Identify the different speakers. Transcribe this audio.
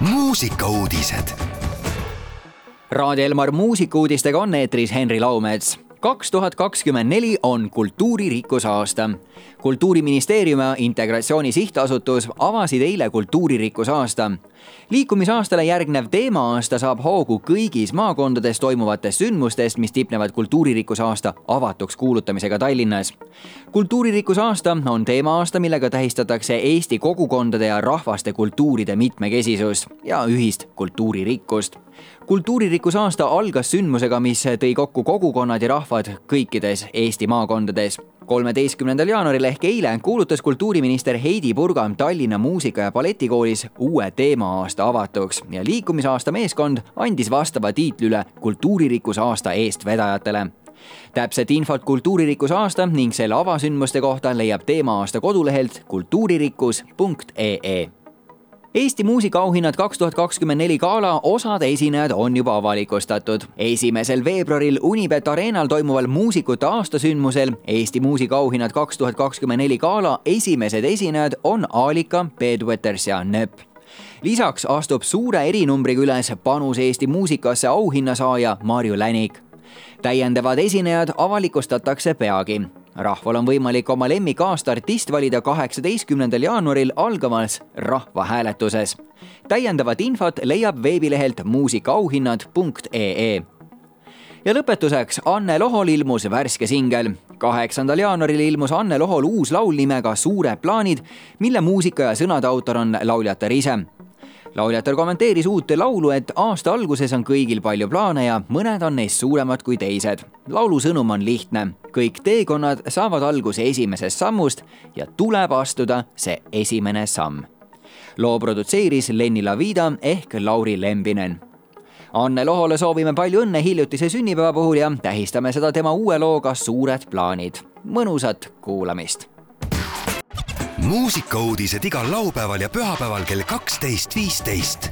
Speaker 1: muusikauudised.
Speaker 2: Raadio Elmar muusikauudistega on eetris Henri Laumets kaks tuhat kakskümmend neli on kultuuririkkuse aasta. kultuuriministeerium ja Integratsiooni Sihtasutus avasid eile kultuuririkkuse aasta. liikumisaastale järgnev teema-aasta saab hoogu kõigis maakondades toimuvatest sündmustest, mis tipnevad kultuuririkkuse aasta avatuks kuulutamisega Tallinnas. kultuuririkkuse aasta on teema-aasta, millega tähistatakse Eesti kogukondade ja rahvaste kultuuride mitmekesisust ja ühist kultuuririkkust kultuuririkkuse aasta algas sündmusega, mis tõi kokku kogukonnad ja rahvad kõikides Eesti maakondades. kolmeteistkümnendal jaanuaril ehk eile kuulutas kultuuriminister Heidi Purga Tallinna Muusika- ja Balletikoolis uue teema-aasta avatuks ja liikumisaasta meeskond andis vastava tiitli üle kultuuririkkuse aasta eestvedajatele täpset infot kultuuririkkuse aasta ning selle avasündmuste kohta leiab teema-aasta kodulehelt kultuurilikkus.ee Eesti muusikaauhinnad kaks tuhat kakskümmend neli gala osad esinejad on juba avalikustatud. esimesel veebruaril Unibet Arenal toimuval muusikute aastasündmusel Eesti muusikaauhinnad kaks tuhat kakskümmend neli gala esimesed esinejad on Aalika, Bedwetters ja Nööp lisaks astub suure erinumbriga üles panus Eesti muusikasse auhinnasaaja Marju Länik. täiendavad esinejad avalikustatakse peagi rahval on võimalik oma lemmik aasta artist valida kaheksateistkümnendal jaanuaril algavas rahvahääletuses. täiendavat infot leiab veebilehelt muusikaauhinnad.ee ja lõpetuseks, Anne Lohol ilmus värske singel. kaheksandal jaanuaril ilmus Anne Lohol uus laul nimega Suured plaanid, mille muusika ja sõnade autor on lauljatar ise lauljatar kommenteeris uut laulu, et aasta alguses on kõigil palju plaane ja mõned on neist suuremad kui teised. laulu sõnum on lihtne, kõik teekonnad saavad alguse esimesest sammust ja tuleb astuda see esimene samm. loo produtseeris Lenni Lavida ehk Lauri Lembinen Anne Lohole soovime palju õnne hiljutise sünnipäeva puhul ja tähistame seda tema uue looga Suured plaanid. mõnusat kuulamist
Speaker 1: muusikauudised igal laupäeval ja pühapäeval kell kaksteist, viisteist